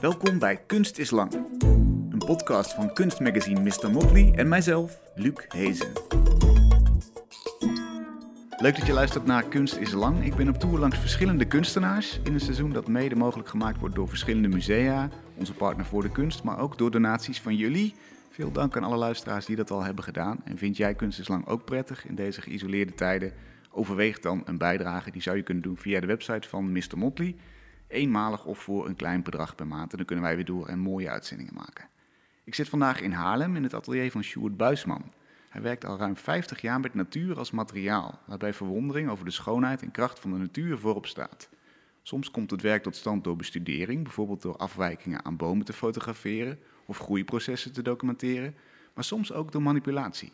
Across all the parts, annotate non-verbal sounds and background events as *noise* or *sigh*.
Welkom bij Kunst is Lang, een podcast van kunstmagazine Mr. Motley en mijzelf, Luc Hezen. Leuk dat je luistert naar Kunst is Lang. Ik ben op tour langs verschillende kunstenaars in een seizoen dat mede mogelijk gemaakt wordt door verschillende musea, onze partner voor de kunst, maar ook door donaties van jullie. Veel dank aan alle luisteraars die dat al hebben gedaan. En vind jij Kunst is Lang ook prettig in deze geïsoleerde tijden? Overweeg dan een bijdrage. Die zou je kunnen doen via de website van Mr. Motley. Eenmalig of voor een klein bedrag per maand. En dan kunnen wij weer door en mooie uitzendingen maken. Ik zit vandaag in Haarlem in het atelier van Sjoerd Buisman. Hij werkt al ruim 50 jaar met natuur als materiaal, waarbij verwondering over de schoonheid en kracht van de natuur voorop staat. Soms komt het werk tot stand door bestudering, bijvoorbeeld door afwijkingen aan bomen te fotograferen of groeiprocessen te documenteren, maar soms ook door manipulatie.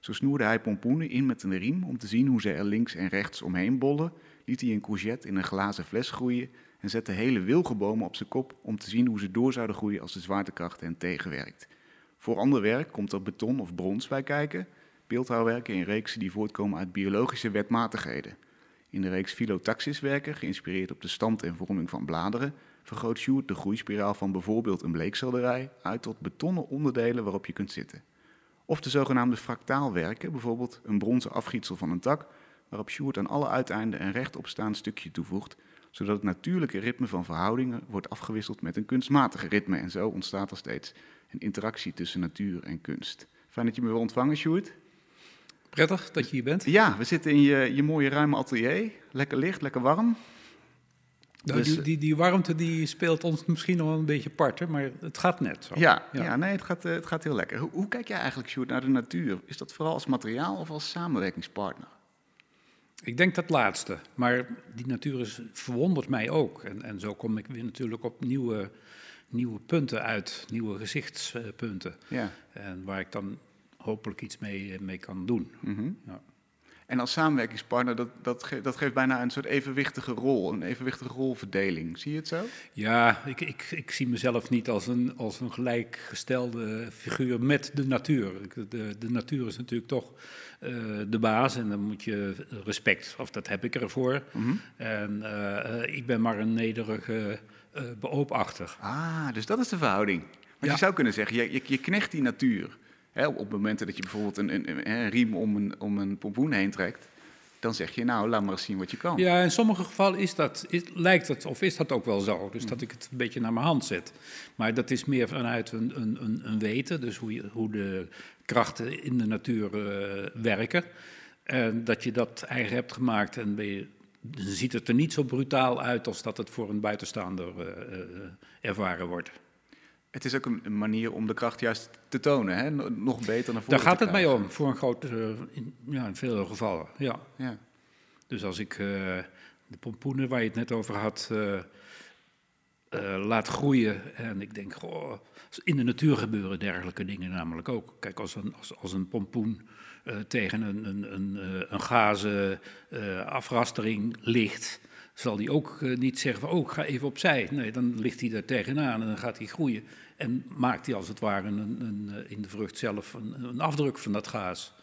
Zo snoerde hij pompoenen in met een riem om te zien hoe ze er links en rechts omheen bollen, liet hij een courgette in een glazen fles groeien en zette hele wilgenbomen op zijn kop om te zien hoe ze door zouden groeien als de zwaartekracht hen tegenwerkt. Voor ander werk komt er beton of brons bij kijken, beeldhouwwerken in reeksen die voortkomen uit biologische wetmatigheden. In de reeks Phyllotaxiswerken, geïnspireerd op de stand en vorming van bladeren, vergroot Sjoerd de groeispiraal van bijvoorbeeld een bleekselderij uit tot betonnen onderdelen waarop je kunt zitten. Of de zogenaamde fractaalwerken, bijvoorbeeld een bronzen afgietsel van een tak, waarop Sjoerd aan alle uiteinden een rechtopstaand stukje toevoegt, zodat het natuurlijke ritme van verhoudingen wordt afgewisseld met een kunstmatige ritme. En zo ontstaat er steeds een interactie tussen natuur en kunst. Fijn dat je me wil ontvangen, Sjoerd. Prettig dat je hier bent. Ja, we zitten in je, je mooie ruime atelier. Lekker licht, lekker warm. Nou, Dus- die, die, die warmte die speelt ons misschien nog wel een beetje apart, maar het gaat net zo. Ja, Ja. ja. nee, het gaat, eh, het gaat heel lekker. Hoe, hoe kijk jij eigenlijk, Sjoerd, naar de natuur? Is dat vooral als materiaal of als samenwerkingspartner? Ik denk dat laatste, maar die natuur is, verwondert mij ook. En, en zo kom ik weer natuurlijk op nieuwe, nieuwe punten uit, nieuwe gezichtspunten. Ja. En waar ik dan hopelijk iets mee, mee kan doen. Mhm. Ja. En als samenwerkingspartner, dat, dat, ge- dat geeft bijna een soort evenwichtige rol, een evenwichtige rolverdeling. Zie je het zo? Ja, ik, ik, ik zie mezelf niet als een, als een gelijkgestelde figuur met de natuur. De, de natuur is natuurlijk toch eh, de baas en dan moet je respect, of dat heb ik ervoor. Mhm. En eh, ik ben maar een nederige beoopachter. Ah, dus dat is de verhouding. Want Ja. je zou kunnen zeggen, je, je, je knecht die natuur. Hè, op momenten dat je bijvoorbeeld een, een, een, een riem om een, om een pompoen heen trekt, dan zeg je, nou, laat maar eens zien wat je kan. Ja, in sommige gevallen is dat, is, lijkt het, of is dat ook wel zo. Dus Mhm. dat ik het een beetje naar mijn hand zet. Maar dat is meer vanuit een, een, een, een weten, dus hoe, je, hoe de krachten in de natuur eh, werken. En dat je dat eigen hebt gemaakt en je, ziet het er niet zo brutaal uit als dat het voor een buitenstaander eh, eh, ervaren wordt. Het is ook een, manier om de kracht juist te tonen, hè? no- nog beter naar voren Daar gaat het krijgen. om, voor een groot, eh, in, ja, in veel gevallen, ja. Ja. Dus als ik eh, de pompoenen waar je het net over had eh, laat groeien en ik denk, goh, in de natuur gebeuren dergelijke dingen namelijk ook. Kijk, als een, als, als een pompoen tegen een, een, een, een gazen afrastering ligt, zal die ook eh, niet zeggen van, oh, ga even opzij. Nee, dan ligt hij er tegenaan en dan gaat hij groeien. En maakt hij als het ware een, een, eh, in de vrucht zelf een, een afdruk van dat gaas.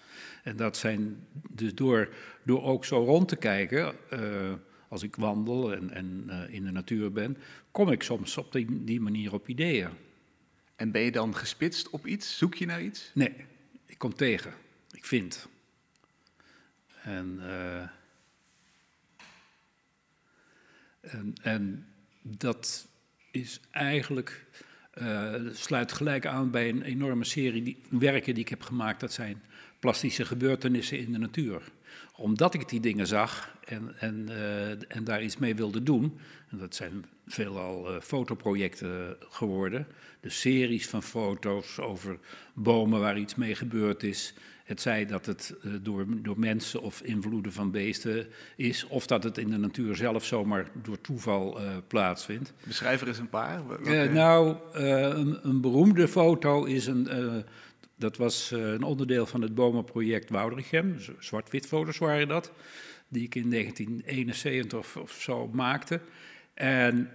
En dat zijn dus door, door ook zo rond te kijken, eh, als ik wandel en, en in de natuur ben, kom ik soms op die, die manier op ideeën. En ben je dan gespitst op iets? Zoek je naar iets? Nee, ik kom tegen. Ik vind. En, en, en dat is eigenlijk, eh, sluit gelijk aan bij een enorme serie die, werken die ik heb gemaakt. Dat zijn plastische gebeurtenissen in de natuur. Omdat ik die dingen zag en, en, eh, en daar iets mee wilde doen, en dat zijn veelal eh, fotoprojecten geworden, dus series van foto's over bomen waar iets mee gebeurd is. Het zij dat het eh, door, door mensen of invloeden van beesten is, of dat het in de natuur zelf zomaar door toeval eh, plaatsvindt. Beschrijf er eens een paar. Eh, nou, een, een beroemde foto is een. dat was een onderdeel van het bomenproject Woudrichem. Zwart-wit foto's waren dat. Die ik in 1971 of, of zo maakte. En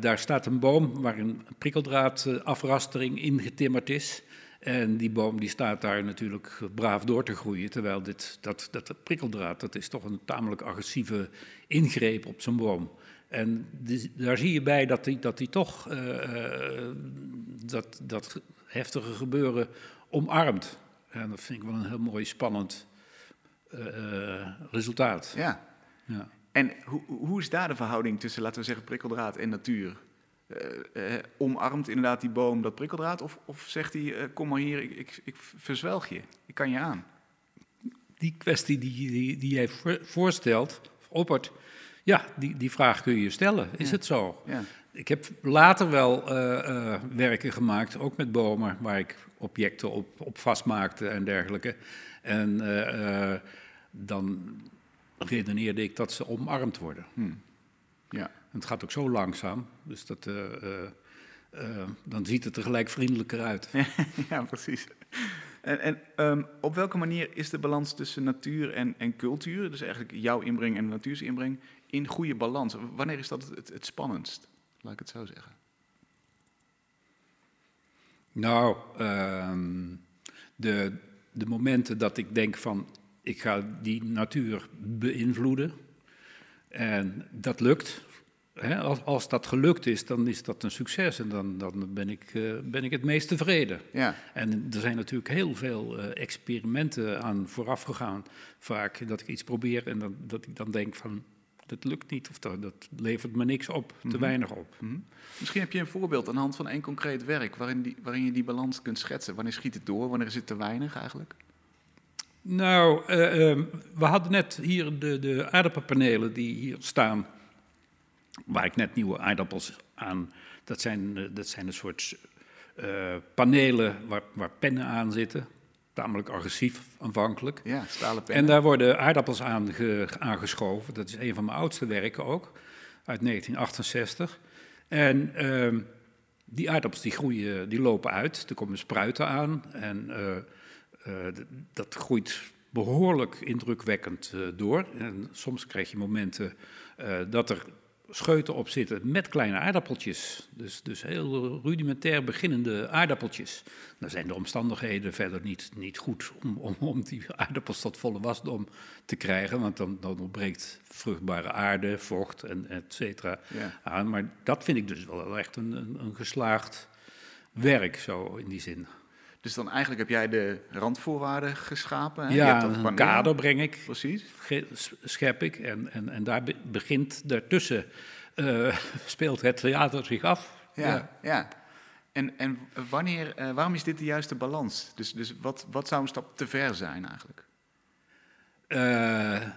daar staat een boom waar een prikkeldraadafrastering ingetimmerd is. En die boom die staat daar natuurlijk braaf door te groeien. Terwijl dit, dat, dat prikkeldraad, dat is toch een tamelijk agressieve ingreep op zo'n boom. En die- daar zie je bij dat hij dat die toch eh, eh, dat, dat heftige gebeuren omarmt. En dat vind ik wel een heel mooi spannend eh, resultaat. Ja. Ja. En hoe, hoe is daar de verhouding tussen, laten we zeggen, prikkeldraad en natuur? Eh, eh, omarmt inderdaad die boom dat prikkeldraad? Of, of zegt hij, eh, kom maar hier, ik, ik, ik verzwelg je, ik kan je aan? Die kwestie die, die, die jij voor- voorstelt, oppert, ja, die, die vraag kun je je stellen. Is Ja. het zo? Ja. Ik heb later wel eh, werken gemaakt, ook met bomen, waar ik objecten op, op vastmaakte en dergelijke. En dan redeneerde ik dat ze omarmd worden. ja. En het gaat ook zo langzaam, dus dat, eh, eh, eh, dan ziet het er gelijk vriendelijker uit. *laughs* ja, precies. En, en ehm, op welke manier is de balans tussen natuur en, en cultuur, dus eigenlijk jouw inbreng en de natuur's inbreng, in goede balans? Wanneer is dat het, het spannendst? Laat ik het zo zeggen. Nou, ehm, de, de momenten dat ik denk van ik ga die natuur beïnvloeden en dat lukt. Hè, als, als dat gelukt is, dan is dat een succes en dan, dan ben, ik, eh, ben ik het meest tevreden. Ja, En er zijn natuurlijk heel veel eh, experimenten aan vooraf gegaan. Vaak dat ik iets probeer en dan, dat ik dan denk van dat lukt niet of dat, dat levert me niks op, te Mhm. weinig op. Mhm. Misschien heb je een voorbeeld aan de hand van één concreet werk waarin, die, waarin je die balans kunt schetsen. Wanneer schiet het door? Wanneer is het te weinig eigenlijk? Nou, eh, ehm, we hadden net hier de, de aardappelpanelen die hier staan, waar ik net nieuwe aardappels aan. Dat zijn, eh, dat zijn een soort eh, panelen waar, waar pennen aan zitten. Tamelijk agressief aanvankelijk. Ja, stalen pen. En daar worden aardappels aan ge- aangeschoven. Dat is een van mijn oudste werken ook, uit 1968. En ehm, die aardappels die groeien, die lopen uit. Er komen spruiten aan. En eh, dat groeit behoorlijk indrukwekkend door. En soms krijg je momenten dat er scheuten op zitten met kleine aardappeltjes. Dus, dus heel rudimentair beginnende aardappeltjes. Dan zijn de omstandigheden verder niet, niet goed om, om, om die aardappels tot volle wasdom te krijgen. Want dan, dan ontbreekt vruchtbare aarde, vocht en et cetera Ja. aan. Maar dat vind ik dus wel echt een, een, een geslaagd werk, zo in die zin. Dus dan eigenlijk heb jij de randvoorwaarden geschapen. Hè? Je Ja, hebt dat een paneel. kader breng ik, Precies. schep ik. En, en, en daar be- begint daartussen, eh, *laughs* speelt het theater zich af. Ja, ja. En, en wanneer, eh, waarom is dit de juiste balans? Dus, dus wat, wat zou een stap te ver zijn eigenlijk? Eh,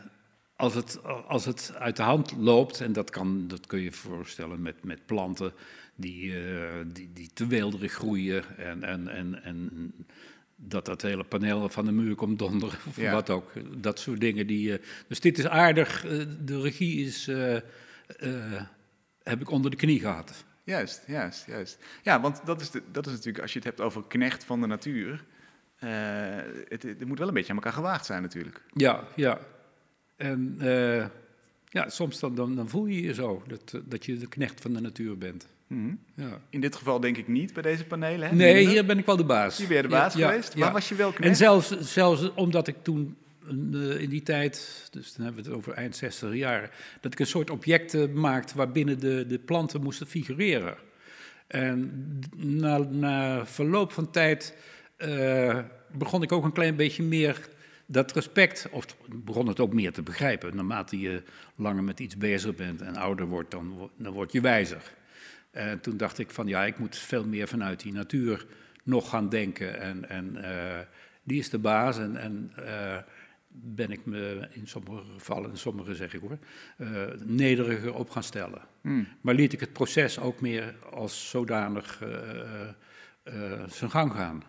als, het, als het uit de hand loopt, en dat, kan, dat kun je voorstellen met, met planten die, eh, die, die te weelderig groeien en, en, en, en dat dat hele paneel van de muur komt donderen of Ja. wat ook. Dat soort dingen. Die, eh, dus dit is aardig. eh, de regie is, heb ik onder de knie gehad. Juist, juist, juist. Ja, want dat is, de, dat is natuurlijk, als je het hebt over knecht van de natuur, eh, het, het moet wel een beetje aan elkaar gewaagd zijn natuurlijk. Ja, ja. En ja, soms dan, dan, dan voel je je zo, dat, dat je de knecht van de natuur bent. Mhm. Ja. In dit geval denk ik niet bij deze panelen. Hè? Nee, hier ben ik wel de baas. Hier ben je de baas ja, geweest. ja. Waar was je wel En knecht? zelfs, zelfs omdat ik toen eh, in die tijd, dus dan hebben we het over eind 60 jaar, dat ik een soort objecten maakte waarbinnen de, de planten moesten figureren. En na, na verloop van tijd eh, begon ik ook een klein beetje meer dat respect, of begon het ook meer te begrijpen. Naarmate je langer met iets bezig bent en ouder wordt, dan, dan word je wijzer. En toen dacht ik van ja, ik moet veel meer vanuit die natuur nog gaan denken. En, en eh, die is de baas. En, en eh, ben ik me in sommige gevallen, in sommige zeg ik hoor, eh, nederiger op gaan stellen. Hmm. Maar liet ik het proces ook meer als zodanig eh, eh, zijn gang gaan.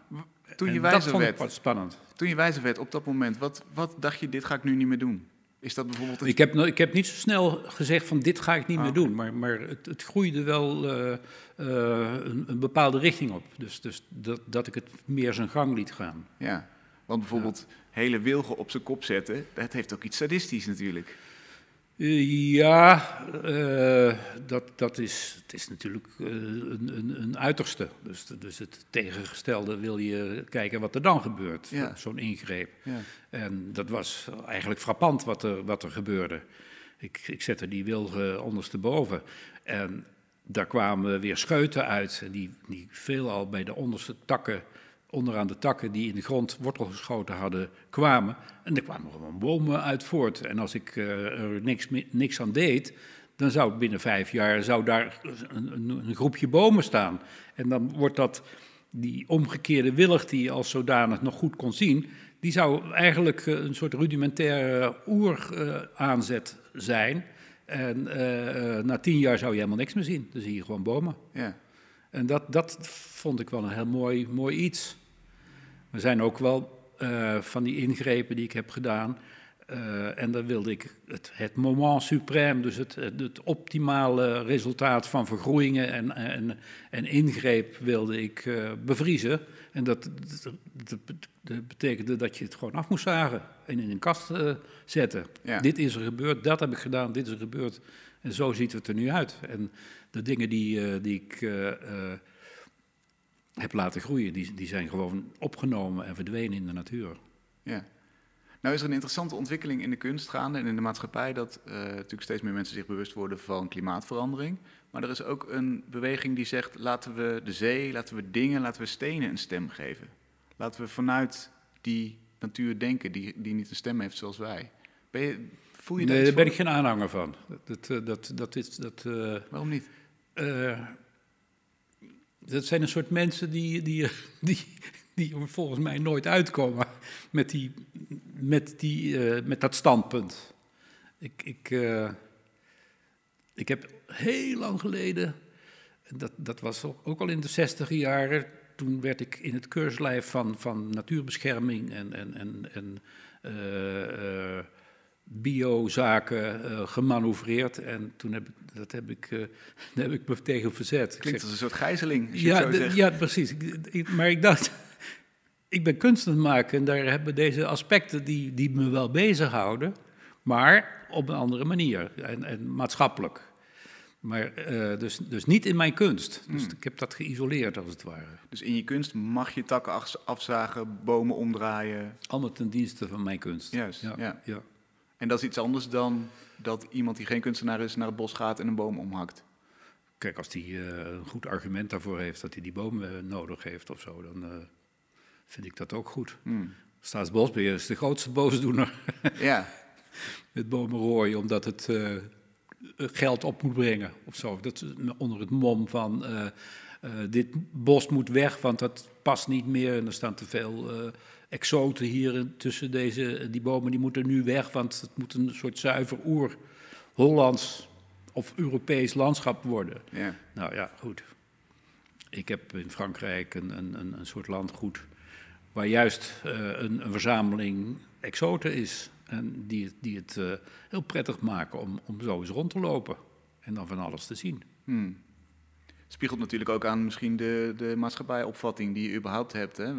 Toen je wijzer werd, wat spannend. toen je wijzer werd op dat moment, wat, wat dacht je, dit ga ik nu niet meer doen? Is dat bijvoorbeeld... Ik heb, ik heb niet zo snel gezegd van dit ga ik niet Ah, meer oké. doen, maar, maar het, het groeide wel eh, eh, een, een bepaalde richting op. Dus, dus dat, dat ik het meer zijn gang liet gaan. Ja, want bijvoorbeeld hele wilgen op zijn kop zetten, dat heeft ook iets sadistisch natuurlijk. Ja, eh, dat, dat is, het is natuurlijk eh, een, een, een uiterste. Dus, dus het tegengestelde wil je kijken wat er dan gebeurt, Ja. zo'n ingreep. Ja. En dat was eigenlijk frappant wat er, wat er gebeurde. Ik, ik zette die wilgen ondersteboven. En daar kwamen weer scheuten uit, die, die veelal bij de onderste takken, onderaan de takken die in de grond wortel geschoten hadden, kwamen. En er kwamen gewoon bomen uit voort. En als ik uh, er niks, niks aan deed, dan zou binnen vijf jaar zou daar een, een, groepje bomen staan. En dan wordt dat, die omgekeerde willig die je als zodanig nog goed kon zien, die zou eigenlijk eh, een soort rudimentaire oeraanzet uh, zijn. En na tien jaar zou je helemaal niks meer zien. Dan zie je gewoon bomen. Ja. En dat, dat vond ik wel een heel mooi, mooi iets. Er zijn ook wel uh, van die ingrepen die ik heb gedaan. Uh, en dan wilde ik het, het moment suprême, dus het, het, optimale resultaat van vergroeien en, en, en ingreep wilde ik uh, bevriezen. En dat, dat, dat, betekende dat je het gewoon af moest zagen en in een kast zetten. Ja. Dit is er gebeurd, dat heb ik gedaan, dit is er gebeurd. En zo ziet het er nu uit. En de dingen die, die ik heb laten groeien, die, die zijn gewoon opgenomen en verdwenen in de natuur. Ja. Nou is er een interessante ontwikkeling in de kunst gaande en in de maatschappij dat natuurlijk steeds meer mensen zich bewust worden van klimaatverandering. Maar er is ook een beweging die zegt laten we de zee, laten we dingen, laten we stenen een stem geven. Laten we vanuit die natuur denken die, die niet een stem heeft zoals wij. Ben je, voel je nee, daar ben ik geen aanhanger van. Dat, dat, dat, dat is, dat, uh, Waarom niet? Uh, dat zijn een soort mensen die, die, die, die er volgens mij nooit uitkomen met, die, met, die, uh, met dat standpunt. Ik, ik, ik heb heel lang geleden, dat, dat was ook al in de zestiger jaren, toen werd ik in het keurslijf van, van natuurbescherming en, en, en, en uh, biozaken uh, gemanoeuvreerd. En toen heb ik, dat heb ik, uh, *laughs* daar heb ik me tegen verzet. Klinkt als een soort gijzeling. Ja, ja, precies. Ik, maar ik dacht, *laughs* ik ben kunst aan het maken en daar hebben deze aspecten die, die me wel bezighouden, maar op een andere manier en, en maatschappelijk. Maar uh, dus, dus niet in mijn kunst. Dus hmm. ik heb dat geïsoleerd als het ware. Dus in je kunst mag je takken afzagen, bomen omdraaien? Allemaal ten dienste van mijn kunst. Juist, ja. ja. ja. En dat is iets anders dan dat iemand die geen kunstenaar is naar het bos gaat en een boom omhakt? Kijk, als hij uh, een goed argument daarvoor heeft dat hij die boom uh, nodig heeft of zo, dan vind ik dat ook goed. Hmm. Staatsbosbeheer is de grootste boosdoener. *laughs* Ja. Met bomen rooien, omdat het geld op moet brengen of zo. Dat, onder het mom van dit bos moet weg, want dat past niet meer. En er staan te veel exoten hier tussen deze, die bomen. Die moeten nu weg, want het moet een soort zuiver oer-Hollands of Europees landschap worden. Ja. Nou ja, goed. Ik heb in Frankrijk een, een, een soort landgoed waar juist uh, een, een, verzameling exoten is. En die, die het uh, heel prettig maken om, om zo eens rond te lopen en dan van alles te zien. Hmm. Spiegelt natuurlijk ook aan misschien de, de maatschappijopvatting die je überhaupt hebt. Hè?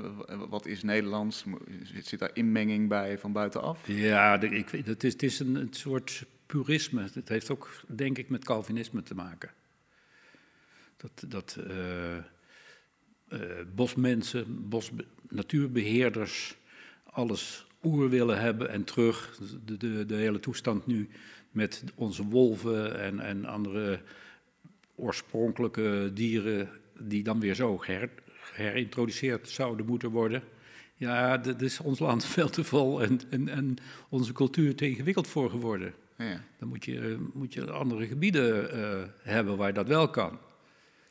Wat is Nederlands? Zit daar inmenging bij van buitenaf? Ja, ik, het is, het is een, soort purisme. Het heeft ook, denk ik, met Calvinisme te maken. Dat, dat uh, uh, bosmensen, bos, natuurbeheerders alles oer willen hebben en terug. De, de, de hele toestand nu met onze wolven en, en andere oorspronkelijke dieren die dan weer zo her, herintroduceerd zouden moeten worden. Ja, dat is ons land *laughs* veel te vol en, en, en onze cultuur te ingewikkeld voor geworden. Ja. Dan moet je, moet je andere gebieden uh, hebben waar dat wel kan.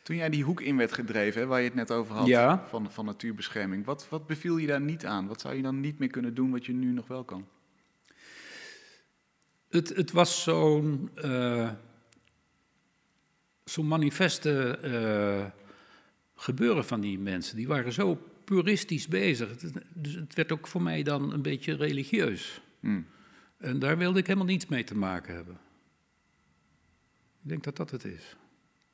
Toen jij die hoek in werd gedreven, waar je het net over had, van, van natuurbescherming, wat, wat beviel je daar niet aan? Wat zou je dan niet meer kunnen doen wat je nu nog wel kan? Het, het was zo'n uh, zo'n manifeste uh, gebeuren van die mensen. Die waren zo puristisch bezig. Dus het werd ook voor mij dan een beetje religieus. Hmm. En daar wilde ik helemaal niets mee te maken hebben. Ik denk dat dat het is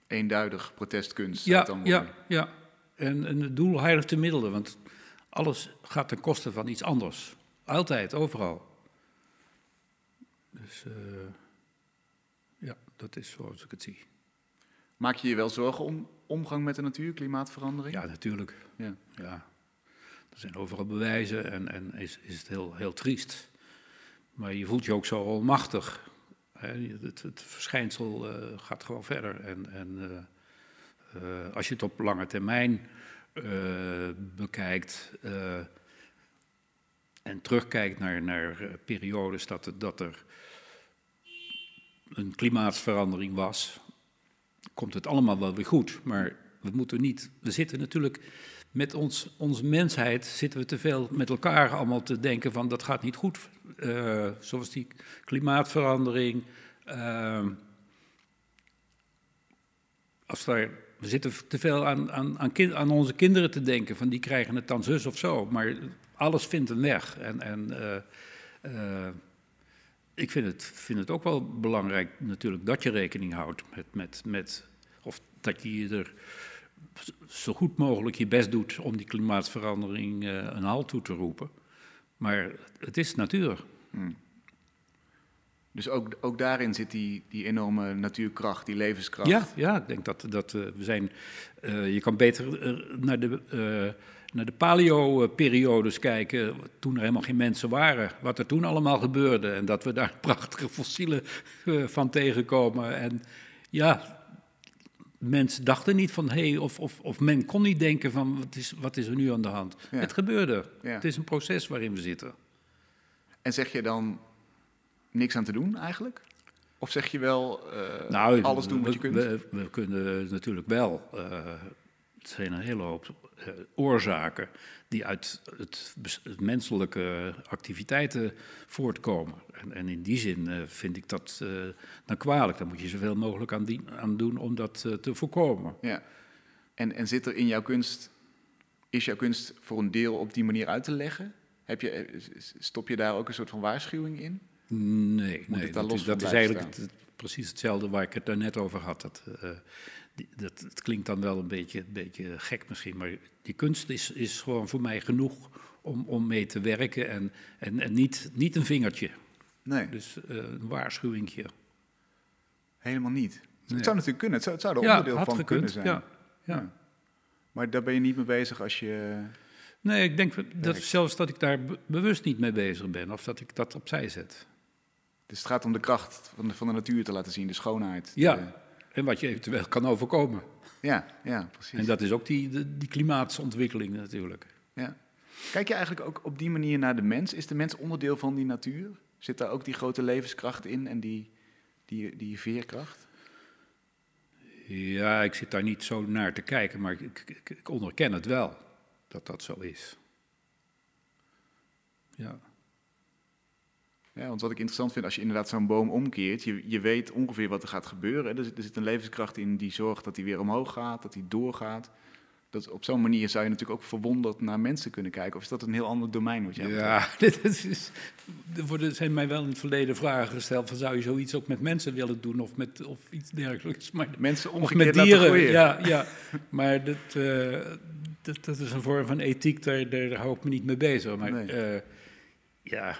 eenduidig protestkunst. Ja, dan ja, ja. En, en het doel heiligt de middelen, want alles gaat ten koste van iets anders. Altijd, overal. Dus uh, ja, dat is zoals ik het zie. Maak je je wel zorgen om omgang met de natuur, klimaatverandering? Ja, natuurlijk. Ja. ja. Er zijn overal bewijzen en, en is, is het heel, heel triest. Maar je voelt je ook zo onmachtig. Hè. Het, het verschijnsel eh, gaat gewoon verder. En, en eh, eh, als je het op lange termijn bekijkt en terugkijkt naar, naar periodes dat, het- dat er een klimaatsverandering was, komt het allemaal wel weer goed. Maar we moeten niet. We zitten natuurlijk met ons, onze mensheid zitten we te veel met elkaar allemaal te denken van dat gaat niet goed. Eh, zoals die klimaatverandering. ehm, als we zitten te veel aan, aan, aan onze kinderen te denken van die krijgen het dan zus of zo. Maar alles vindt een weg. En, en eh, eh, ik vind het, vind het ook wel belangrijk natuurlijk dat je rekening houdt met, met, met of dat je er zo goed mogelijk je best doet om die klimaatverandering eh, een halt toe te roepen. Maar het is natuur. Dus ook, ook daarin zit die, die enorme natuurkracht, die levenskracht. Ja, ja, ik denk dat, dat eh, we zijn. eh, je kan beter naar de, naar de paleo-periodes kijken, toen er helemaal geen mensen waren. Wat er toen allemaal gebeurde en dat we daar *laughs* prachtige fossielen eh, van tegenkomen. En ja, mensen dachten niet van hé, hey, of, of, of men kon niet denken van wat is, wat is er nu aan de hand. Ja. Het gebeurde. Ja. Het is een proces waarin we zitten. En zeg je dan niks aan te doen eigenlijk? Of zeg je wel eh, Nou, alles doen wat je kunt? We, we kunnen natuurlijk wel. eh, zijn een hele hoop eh, oorzaken die uit het, menselijke activiteiten voortkomen. En, en in die zin eh, vind ik dat eh, dan kwalijk. Daar moet je zoveel mogelijk aan, die- aan doen om dat te voorkomen. Ja. En, en zit er in jouw kunst, is jouw kunst voor een deel op die manier uit te leggen? Heb je, stop je daar ook een soort van waarschuwing in? Nee, nee dat, is, dat is eigenlijk het- precies hetzelfde waar ik het daarnet over had. Dat, dat, het klinkt dan wel een beetje, een beetje gek misschien, maar die kunst is, is gewoon voor mij genoeg om, om mee te werken en, en, en niet, niet een vingertje. Nee, Dus eh, een waarschuwingje. helemaal niet. Nee. Het zou natuurlijk kunnen, het zou, het zou er Ja, onderdeel van gekund. kunnen zijn. Ja, ja. Maar daar ben je niet mee bezig als je... Nee, ik denk dat zelfs dat ik daar be- bewust niet mee bezig ben of dat ik dat opzij zet. Dus het gaat om de kracht van de, van de natuur te laten zien, de schoonheid. Ja. De- En wat je eventueel kan overkomen. ja, ja, precies. En dat is ook die, die, die klimaatsontwikkeling natuurlijk. Ja. Kijk je eigenlijk ook op die manier naar de mens? Is de mens onderdeel van die natuur? Zit daar ook die grote levenskracht in en die, die, die veerkracht? Ja, ik zit daar niet zo naar te kijken, maar ik, ik, ik onderken het wel dat dat zo is. Ja, Ja, want wat ik interessant vind, als je inderdaad zo'n boom omkeert, je, je weet ongeveer wat er gaat gebeuren. Er, zit- er zit een levenskracht in die zorgt dat hij weer omhoog gaat, dat hij doorgaat. Dat, op zo'n manier zou je natuurlijk ook verwonderd naar mensen kunnen kijken. Of is dat een heel ander domein wat jij ja *laughs* dit is, er worden, zijn mij wel in het verleden vragen gesteld van zou je zoiets ook met mensen willen doen of, met, of iets dergelijks. Maar, Mensen of omgekeerd met dieren, ja, ja. Maar dat, eh, dat, dat is een vorm van ethiek, daar, daar hou ik me niet mee bezig. Maar Nee. eh, ja,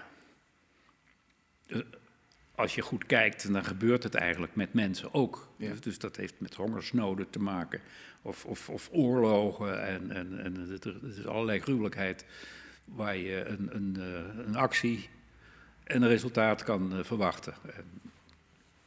als je goed kijkt, dan gebeurt het eigenlijk met mensen ook. Ja. Dus, dus dat heeft met hongersnoden te maken, of, of, of oorlogen en, en, en het, is allerlei gruwelijkheid waar je een, een, eh, een actie en een resultaat kan eh, verwachten. En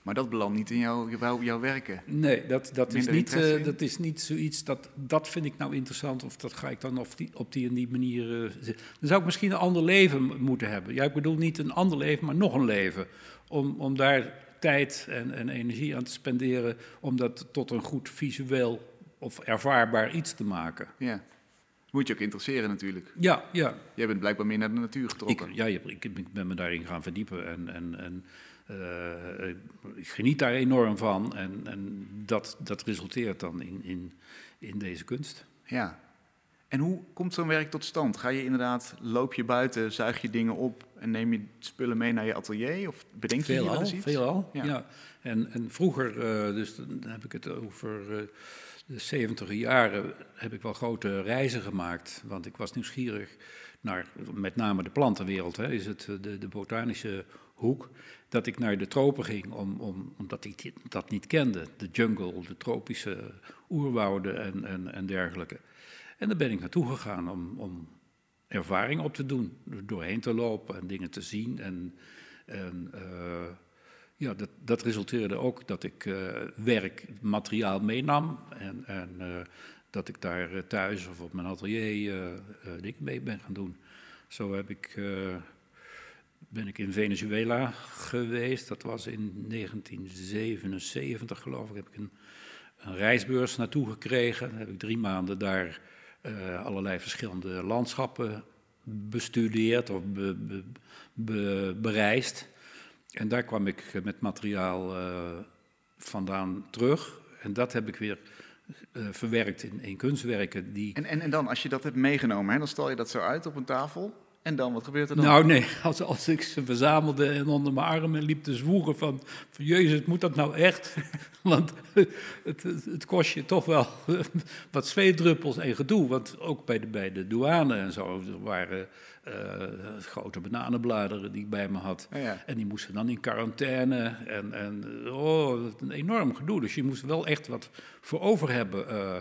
Maar dat belandt niet in jouw, jouw, jouw werken. Nee, dat, dat, is niet, eh, dat is niet zoiets, dat, dat vind ik nou interessant of dat ga ik dan op die, op die en die manier... eh, dan zou ik misschien een ander leven moeten hebben. Ja, ik bedoel niet een ander leven, maar nog een leven. Om, om daar tijd en, en energie aan te spenderen om dat tot een goed visueel of ervaarbaar iets te maken. Ja. Moet je ook interesseren natuurlijk. Ja, ja. Jij bent blijkbaar meer naar de natuur Ik, getrokken. ja, je- ik, ik ben me daarin gaan verdiepen en, en, en ik geniet daar enorm van. En, en dat, dat resulteert dan in, in, in deze kunst. Ja. En hoe komt zo'n werk tot stand? Ga je inderdaad, loop je buiten, zuig je dingen op en neem je spullen mee naar je atelier? Of bedenk je Veelal, eens iets? veelal, Ja. ja. En, en vroeger, eh, dus dan heb ik het over eh, de 70 jaren, heb ik wel grote reizen gemaakt. Want ik was nieuwsgierig naar met name de plantenwereld, hè, is het eh, de, de botanische hoek. Dat ik naar de tropen ging, om, om, omdat ik dat niet kende. De jungle, de tropische oerwouden en, en, en dergelijke. En daar ben ik naartoe gegaan om, om ervaring op te doen. Doorheen te lopen en dingen te zien. En, eh, ja, dat, dat resulteerde ook dat ik werk, materiaal meenam en, en dat ik daar thuis of op mijn atelier dingen mee ben gaan doen. Zo heb ik ben ik in Venezuela geweest. Dat was in 1977, geloof ik. Heb ik een, een reisbeurs naartoe gekregen. Dan heb ik drie maanden daar uh, allerlei verschillende landschappen bestudeerd of be, be, be, bereisd. En daar kwam ik met materiaal uh, vandaan terug. En dat heb ik weer uh, verwerkt in, kunstwerken. Die... En, en, en dan, als je dat hebt meegenomen, dan stal je dat zo uit op een tafel. En dan, wat gebeurt er dan? Nou nee, *laughs* als, als ik ze verzamelde en onder mijn armen liep te zwoegen van... van Jezus, moet dat nou echt? *laughs* Want het, het, kost je toch wel *laughs* wat zweetdruppels en gedoe. Want ook bij de, bij de douane en zo waren uh, grote bananenbladeren die ik bij me had. Oh ja. En die moesten dan in quarantaine. En, en oh, een enorm gedoe. Dus je moest wel echt wat voor over hebben... Uh,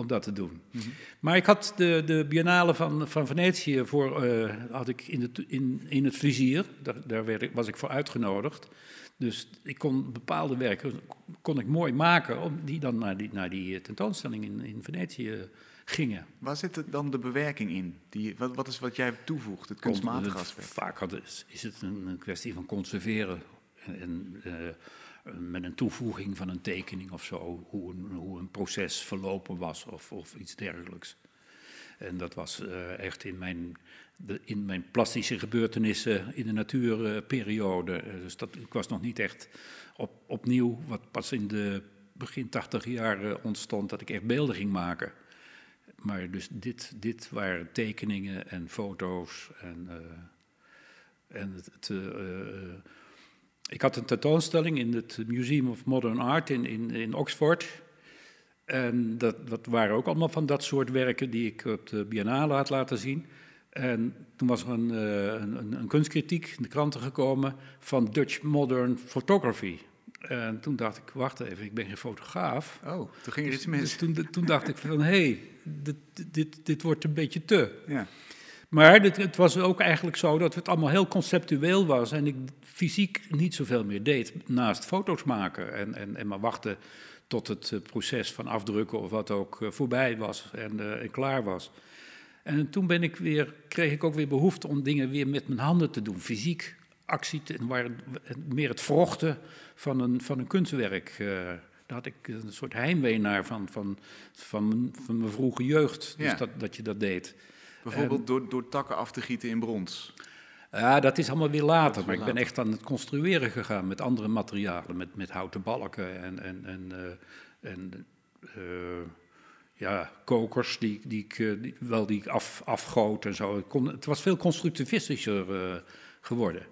om dat te doen. Mm -hmm. Maar ik had de, de Biennale van, van Venetië voor, uh, had ik in, de, in, in het vizier. Daar, daar werd ik, was ik voor uitgenodigd. Dus ik kon bepaalde werken kon ik mooi maken, om die dan naar die, naar die tentoonstelling in, in Venetië gingen. Waar zit dan de bewerking in? Die, wat, wat is wat jij toevoegt, het kunstmatige aspect? Vaak had, is het een, een kwestie van conserveren. En, en uh, met een toevoeging van een tekening of zo, hoe een, hoe een proces verlopen was of, of iets dergelijks. En dat was uh, echt in mijn, de, in mijn plastische gebeurtenissen in de natuurperiode. Uh, dus dat, ik was nog niet echt op, opnieuw, wat pas in de begin tachtig jaren ontstond, dat ik echt beelden ging maken. Maar dus dit, dit waren tekeningen en foto's en, uh, en het, het ik had een tentoonstelling in het Museum of Modern Art in, in, in Oxford. En dat, dat waren ook allemaal van dat soort werken die ik op de Biennale had laten zien. En toen was er een, een, een kunstkritiek in de kranten gekomen van Dutch Modern Photography. En toen dacht ik, wacht even, ik ben geen fotograaf. Oh, toen ging er iets mis. Dus toen, toen dacht ik van, hé, hey, dit, dit, dit wordt een beetje te. Ja. Maar het, het, was ook eigenlijk zo dat het allemaal heel conceptueel was en ik fysiek niet zoveel meer deed naast foto's maken en, en, en maar wachten tot het eh, proces van afdrukken of wat ook eh, voorbij was en, uh, en klaar was. En toen ben ik weer, kreeg ik ook weer behoefte om dingen weer met mijn handen te doen, fysiek actie, te, waar meer het vrochten van een, van een kunstwerk. Uh, daar had ik een soort heimwee naar van, van, van, van mijn vroege jeugd, dus Ja. dat, dat je dat deed. Bijvoorbeeld door, door takken af te gieten in brons. Ja, dat is allemaal weer later. Maar ik ben echt aan het construeren gegaan met andere materialen. Met, met houten balken en, en, en, eh, en eh, ja, kokers die, die ik, eh, die, wel die ik af, afgoot en zo. Ik kon, het was veel constructivistischer geworden.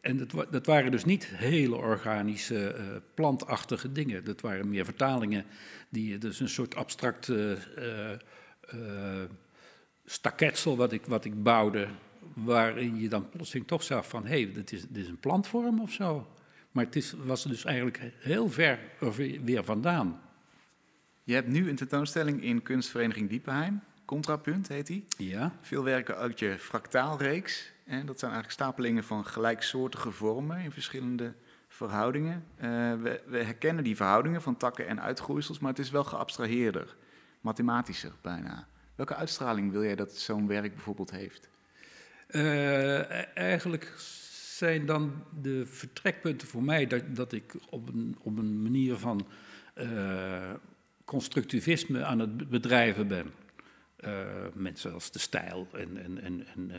En dat, dat waren dus niet hele organische, plantachtige dingen. Dat waren meer vertalingen die dus een soort abstract staketsel wat ik, wat ik bouwde, waarin je dan plotseling toch zag van, hé, hey, dit, is, dit is een plantvorm of zo. Maar het is, was dus eigenlijk heel ver er weer weer vandaan. Je hebt nu een tentoonstelling in kunstvereniging Diepenheim. Contrapunt heet die. Ja, Veel werken uit je fractaalreeks. En dat zijn eigenlijk stapelingen van gelijksoortige vormen in verschillende verhoudingen. Eh, we, we herkennen die verhoudingen van takken en uitgroeisels, maar het is wel geabstraheerder, mathematischer bijna. Welke uitstraling wil jij dat zo'n werk bijvoorbeeld heeft? Eh, e- eigenlijk zijn dan de vertrekpunten voor mij dat, dat ik op een, op een manier van eh, constructivisme aan het bedrijven ben. Eh, mensen als de stijl en, en, en, en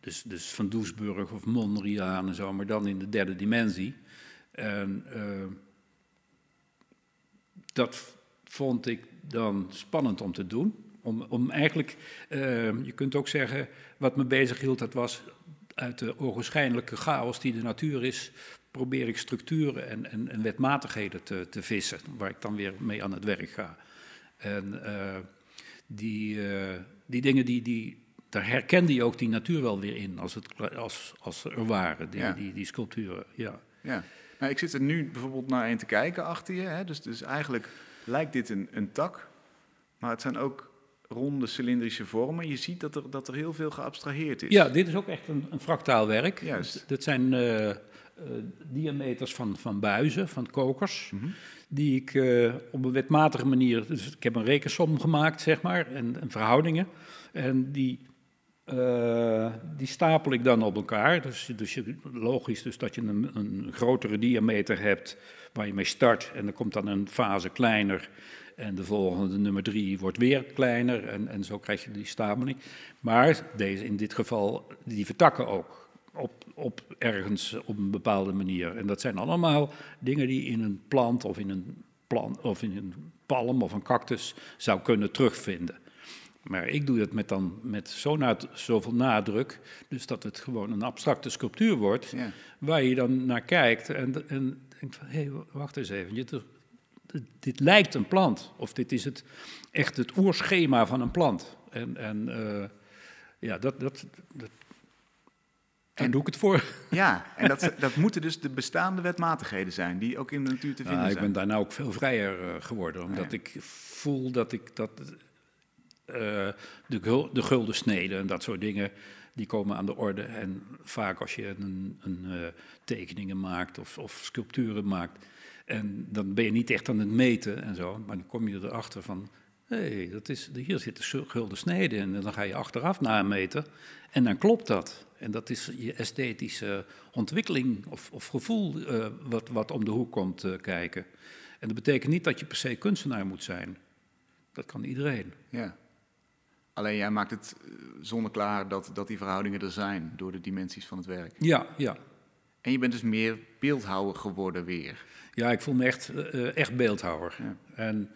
dus, dus Van Doesburg of Mondriaan en zo, maar dan in de derde dimensie. En dat vond ik dan spannend om te doen. Om, om eigenlijk, eh, je kunt ook zeggen, wat me bezig hield, dat was uit de ogenschijnlijke chaos die de natuur is, probeer ik structuren en, en, en wetmatigheden te, te vissen, waar ik dan weer mee aan het werk ga. En eh, die, eh, die dingen, die, die, daar herkende je ook die natuur wel weer in, als, het, als, als er waren, die, Ja. die, die sculpturen. Ja. Ja. Nou, ik zit er nu bijvoorbeeld naar een te kijken achter je. Hè? Dus, dus eigenlijk lijkt dit een, een tak, maar het zijn ook ronde cilindrische vormen. Je ziet dat er, dat er heel veel geabstraheerd is. Ja, dit is ook echt een, een fractaal werk. Juist. Dit zijn uh, uh, diameters van, van buizen, van kokers, Mhm. die ik uh, op een wetmatige manier... Dus ik heb een rekensom gemaakt, zeg maar, en, en verhoudingen. En die, die stapel ik dan op elkaar. Dus, dus je, logisch dus dat je een, een grotere diameter hebt waar je mee start. En dan komt dan een fase kleiner... En de volgende, nummer drie, wordt weer kleiner en, en zo krijg je die stapeling. Maar deze, in dit geval, die vertakken ook op, op ergens op een bepaalde manier. En dat zijn allemaal dingen die in een plant of in een, plant, of in een palm of een cactus zou kunnen terugvinden. Maar ik doe dat met, dan, met zo na, zoveel nadruk, dus dat het gewoon een abstracte sculptuur wordt, Ja. waar je dan naar kijkt en, en denkt van, hé, hey, wacht eens even, je, dit lijkt een plant. Of dit is het, echt het oerschema van een plant. En, en uh, ja, dat, dat, dat daar doe ik het voor. Ja, *laughs* en dat, dat moeten dus de bestaande wetmatigheden zijn, die ook in de natuur te vinden ja, ik zijn. ben daar nou ook veel vrijer uh, geworden, omdat ja. ik voel dat ik dat uh, de, gul, de gulden sneden en dat soort dingen, die komen aan de orde. En vaak als je een, een tekeningen maakt of, of sculpturen maakt, en dan ben je niet echt aan het meten en zo, maar dan kom je erachter van, hé, hey, dat is, hier zit de gulden snede in. En dan ga je achteraf nameten en dan klopt dat. En dat is je esthetische ontwikkeling of, of gevoel uh, wat, wat om de hoek komt uh, kijken. En dat betekent niet dat je per se kunstenaar moet zijn. Dat kan iedereen. Ja. Alleen jij maakt het eh, zonneklaar dat, dat die verhoudingen er zijn door de dimensies van het werk. Ja, ja. En je bent dus meer beeldhouwer geworden weer. Ja, ik voel me echt, uh, echt beeldhouwer. Ja. En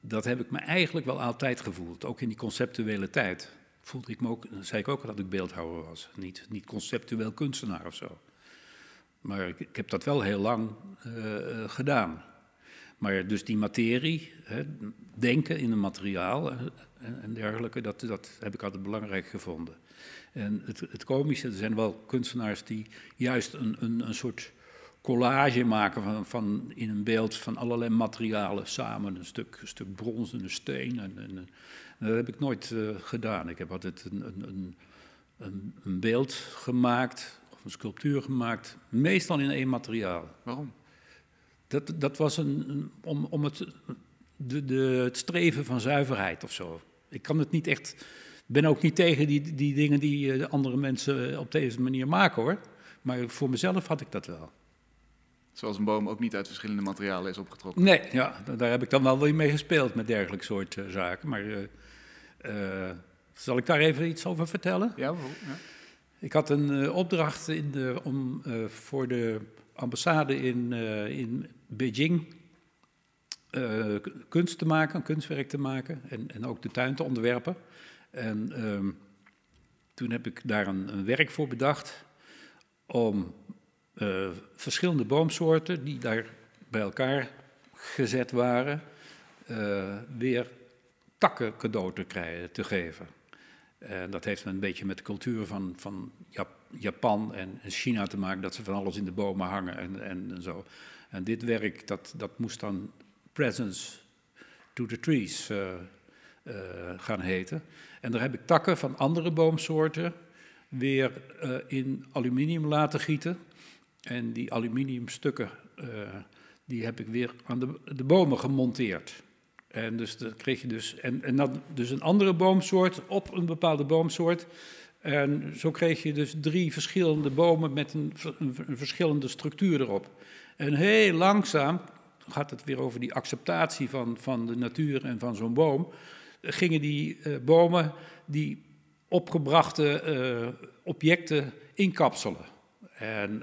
dat heb ik me eigenlijk wel altijd gevoeld. Ook in die conceptuele tijd voelde ik me ook, zei ik ook dat ik beeldhouwer was. Niet, niet conceptueel kunstenaar of zo. Maar ik, ik heb dat wel heel lang uh, gedaan. Maar dus die materie, hè, denken in een materiaal en, en dergelijke, dat, dat heb ik altijd belangrijk gevonden. En het, het komische, er zijn wel kunstenaars die juist een, een, een soort collage maken van, van, in een beeld van allerlei materialen samen. Een stuk, een stuk brons en een steen. En, en, en dat heb ik nooit uh, gedaan. Ik heb altijd een, een, een, een, beeld gemaakt, of een sculptuur gemaakt, meestal in één materiaal. Waarom? Dat, dat was een, om, om het, de, de, het streven van zuiverheid of zo. Ik kan het niet echt. ben ook niet tegen die, die dingen die uh, andere mensen op deze manier maken hoor. Maar voor mezelf had ik dat wel. Zoals een boom ook niet uit verschillende materialen is opgetrokken. Nee, ja, daar heb ik dan wel weer mee gespeeld met dergelijke soort uh, zaken. Maar uh, uh, zal ik daar even iets over vertellen? Ja, ja. Ik had een opdracht in de, om voor de ambassade in, in Beijing kunst te maken, een kunstwerk te maken en, en ook de tuin te ontwerpen. En um, toen heb ik daar een, een werk voor bedacht om uh, verschillende boomsoorten die daar bij elkaar gezet waren, uh, weer takken cadeau te, geven. En dat heeft een beetje met de cultuur van, van Jap Japan en China te maken, dat ze van alles in de bomen hangen en, en, zo. En dit werk, dat, dat moest dan Presents to the Trees uh, gaan heten. En daar heb ik takken van andere boomsoorten weer in aluminium laten gieten. En die aluminiumstukken, uh, die heb ik weer aan de, de, bomen gemonteerd. En dus dan kreeg je dus, en, en dan dus een andere boomsoort op een bepaalde boomsoort. En zo kreeg je dus drie verschillende bomen met een, een, verschillende structuur erop. En heel langzaam gaat het weer over die acceptatie van, van de natuur en van zo'n boom. Gingen die uh, bomen die opgebrachte uh, objecten inkapselen. En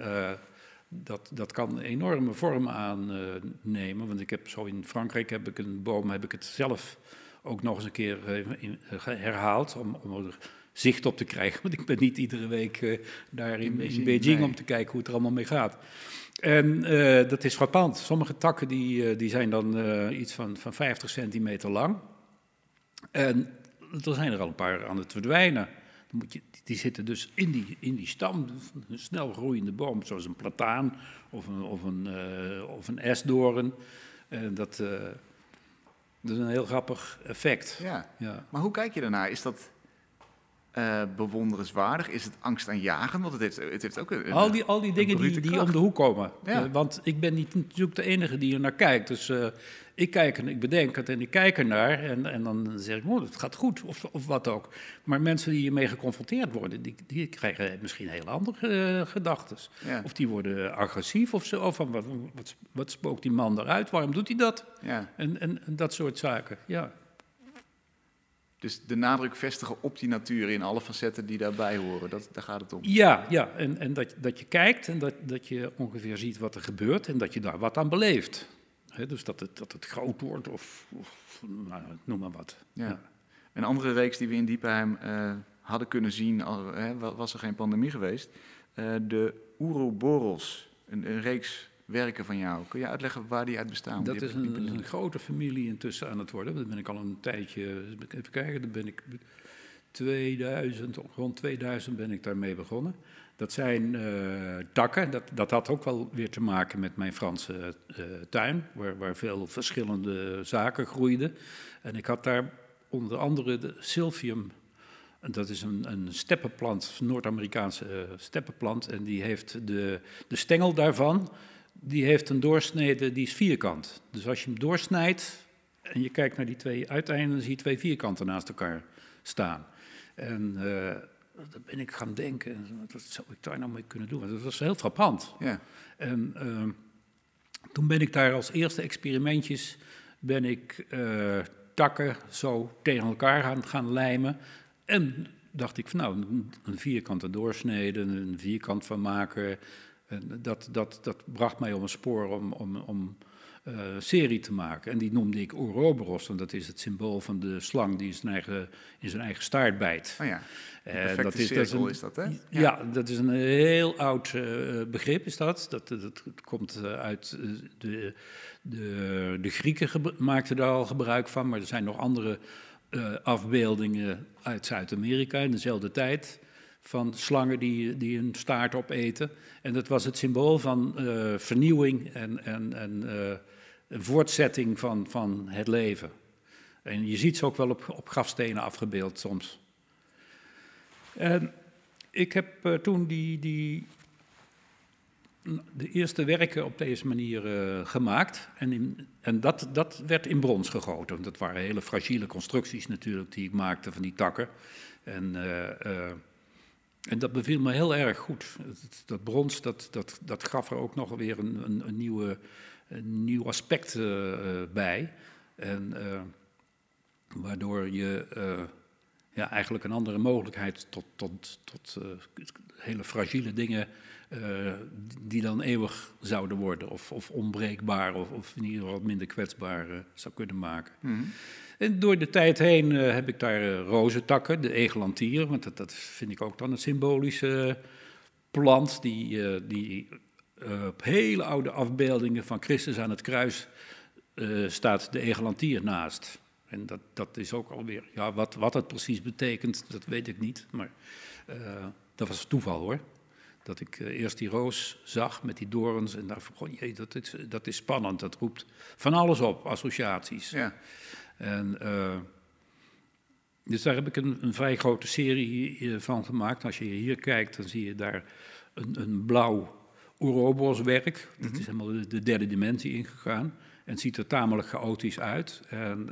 dat, dat kan enorme vormen aannemen. Want ik heb zo in Frankrijk heb ik een boom, heb ik het zelf ook nog eens een keer uh, in, herhaald. Om, om er zicht op te krijgen. Want ik ben niet iedere week uh, daar in, in Beijing, in Beijing nee. om te kijken hoe het er allemaal mee gaat. En dat is frappant. Sommige takken die, die zijn dan iets van, van 50 centimeter lang. En er zijn er al een paar aan het verdwijnen. Dan moet je, die zitten dus in die, in die stam, een snel groeiende boom, zoals een plataan of een, of een, uh, of een esdoorn. En dat, uh, Dat is een heel grappig effect. Ja. Ja. Maar hoe kijk je daarnaar? Is dat eh, bewonderenswaardig? Is het angstaanjagend? Want het heeft, het heeft ook een... Al die, al die dingen die, die om de hoek komen. Ja. Eh, want ik ben niet natuurlijk de enige die er naar kijkt. Dus eh, ik kijk en ik bedenk het en ik kijk ernaar. En, en dan zeg ik, oh, het gaat goed, of, of wat ook. Maar mensen die hiermee geconfronteerd worden, die, die krijgen misschien heel andere gedachten. Ja. Of die worden agressief of zo. Of van, wat, wat, wat spookt die man eruit? Waarom doet hij dat? ja. En, en, en dat soort zaken, ja. Dus de nadruk vestigen op die natuur in alle facetten die daarbij horen. Dat, daar gaat het om. Ja, ja. en, en dat, dat je kijkt en dat, dat je ongeveer ziet wat er gebeurt en dat je daar wat aan beleeft. Dus dat het, dat het groot wordt of, of nou, noem maar wat. Ja. Een andere reeks die we in Diepenheim eh, hadden kunnen zien, al, was er geen pandemie geweest. eh, de Ouroboros, een, een reeks werken van jou. Kun je uitleggen waar die uit bestaan? Dat Die is een, grote familie intussen aan het worden. Dat ben ik al een tijdje, even kijken, dan ben ik 2000, rond 2000 ben ik daarmee begonnen. Dat zijn eh, takken, dat, dat had ook wel weer te maken met mijn Franse eh, tuin, waar, waar veel verschillende zaken groeiden. En ik had daar onder andere de Silphium, en dat is een, een steppenplant, Noord-Amerikaanse eh, steppenplant. En die heeft de, de stengel daarvan, die heeft een doorsnede, die is vierkant. Dus als je hem doorsnijdt en je kijkt naar die twee uiteinden, dan zie je twee vierkanten naast elkaar staan. En eh dan ben ik gaan denken, wat zou ik daar nou mee kunnen doen? Want dat was heel frappant. Ja, En ehm, toen ben ik daar als eerste experimentjes ben ik eh, takken zo tegen elkaar gaan, gaan lijmen. En dacht ik van nou, een, een vierkante doorsnede, een vierkant van maken. En dat, dat, dat bracht mij op een spoor om, om, om eh, serie te maken. En die noemde ik Ouroboros, en dat is het symbool van de slang die in zijn eigen, in zijn eigen staart bijt. oh ja. Perfecte dat is, dat is een- is dat, hè? Ja. dat is een heel oud eh, begrip, is dat. Dat, dat, dat komt uit de, de, de Grieken maakten daar al gebruik van, maar er zijn nog andere afbeeldingen uit Zuid-Amerika in dezelfde tijd van slangen die, die een staart opeten. En dat was het symbool van eh, vernieuwing en, en, en eh, voortzetting van, van het leven. En je ziet ze ook wel op, op grafstenen afgebeeld soms. En ik heb eh, toen die, die, de eerste werken op deze manier gemaakt. En, in, en dat, dat werd in brons gegoten. Dat waren hele fragiele constructies natuurlijk die ik maakte van die takken. En, en dat beviel me heel erg goed. Dat brons, dat, dat, dat gaf er ook nog weer een, een, een, nieuwe, een nieuw aspect eh, bij. En eh, waardoor je eh, ja, eigenlijk een andere mogelijkheid tot, tot, tot hele fragiele dingen eh, die dan eeuwig zouden worden, of, of onbreekbaar, of, of in ieder geval wat minder kwetsbaar eh, zou kunnen maken. Mhm. En door de tijd heen eh, heb ik daar rozentakken, de egelantier, want dat, dat vind ik ook dan een symbolische plant, die, die op hele oude afbeeldingen van Christus aan het kruis staat de egelantier naast. En dat, dat is ook alweer, ja, wat, wat het precies betekent, dat weet ik niet, maar dat was toeval hoor. Dat ik eh, eerst die roos zag met die dorens en van, goh, jee, dat is, dat is spannend, dat roept van alles op, associaties. Ja. En, eh, dus daar heb ik een, een vrij grote serie eh, van gemaakt. Als je hier kijkt, dan zie je daar een, een blauw Ouroboros-werk. Dat is helemaal de, de derde dimensie ingegaan. En het ziet er tamelijk chaotisch uit. En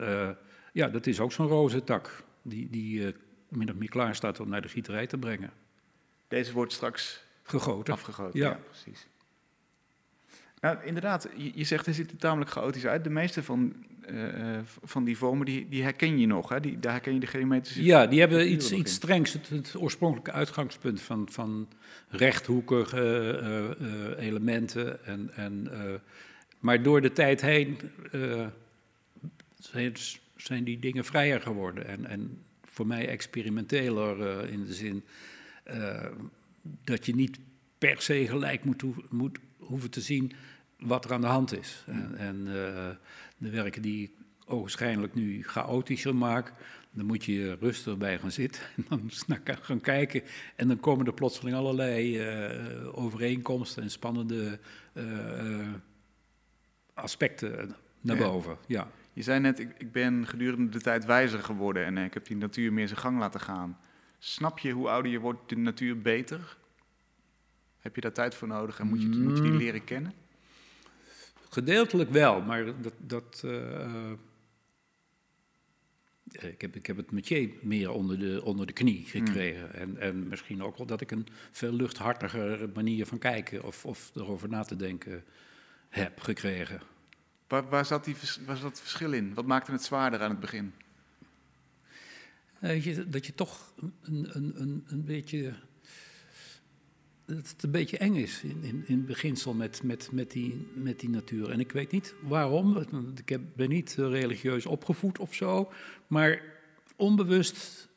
ja, dat is ook zo'n rozentak die, die eh, min of meer klaar staat om naar de gieterij te brengen. Deze wordt straks Gegoten. afgegoten. Ja. Ja, precies. Nou, inderdaad, je, je zegt hij ziet er tamelijk chaotisch uit. De meeste van, eh, eh, van die vormen, die, die herken je nog. Hè? Die, daar herken je de geometrische Ja, die hebben iets, iets strengs. Het, het oorspronkelijke uitgangspunt van, van rechthoekige eh, elementen. En, en, maar door de tijd heen zijn, zijn die dingen vrijer geworden. En, en voor mij experimenteler in de zin dat je niet per se gelijk moet, moet hoeven te zien wat er aan de hand is. En, en eh, de werken die ik ogenschijnlijk nu chaotischer maak, dan moet je rustig bij gaan zitten en dan gaan kijken. En dan komen er plotseling allerlei eh, overeenkomsten en spannende eh, aspecten naar boven. Ja. Je Je zei net, ik, ik ben gedurende de tijd wijzer geworden en ik heb die natuur meer zijn gang laten gaan. Snap je hoe ouder je wordt de natuur beter? Heb je daar tijd voor nodig en moet je, moet je die Mm. leren kennen? Gedeeltelijk wel, maar dat. dat eh, eh, ik, heb, ik heb het métier meer onder de, onder de knie gekregen. En, en misschien ook wel dat ik een veel luchthartiger manier van kijken of, of erover na te denken heb gekregen. Waar, waar, zat die, vers- waar zat het verschil in? Wat maakte het zwaarder aan het begin? Eh, dat je toch een, een, een, een beetje. Dat het een beetje eng is in, in, in beginsel met, met, met, die, met die natuur. En ik weet niet waarom. Ik heb, ben niet eh, religieus opgevoed of zo. Maar onbewust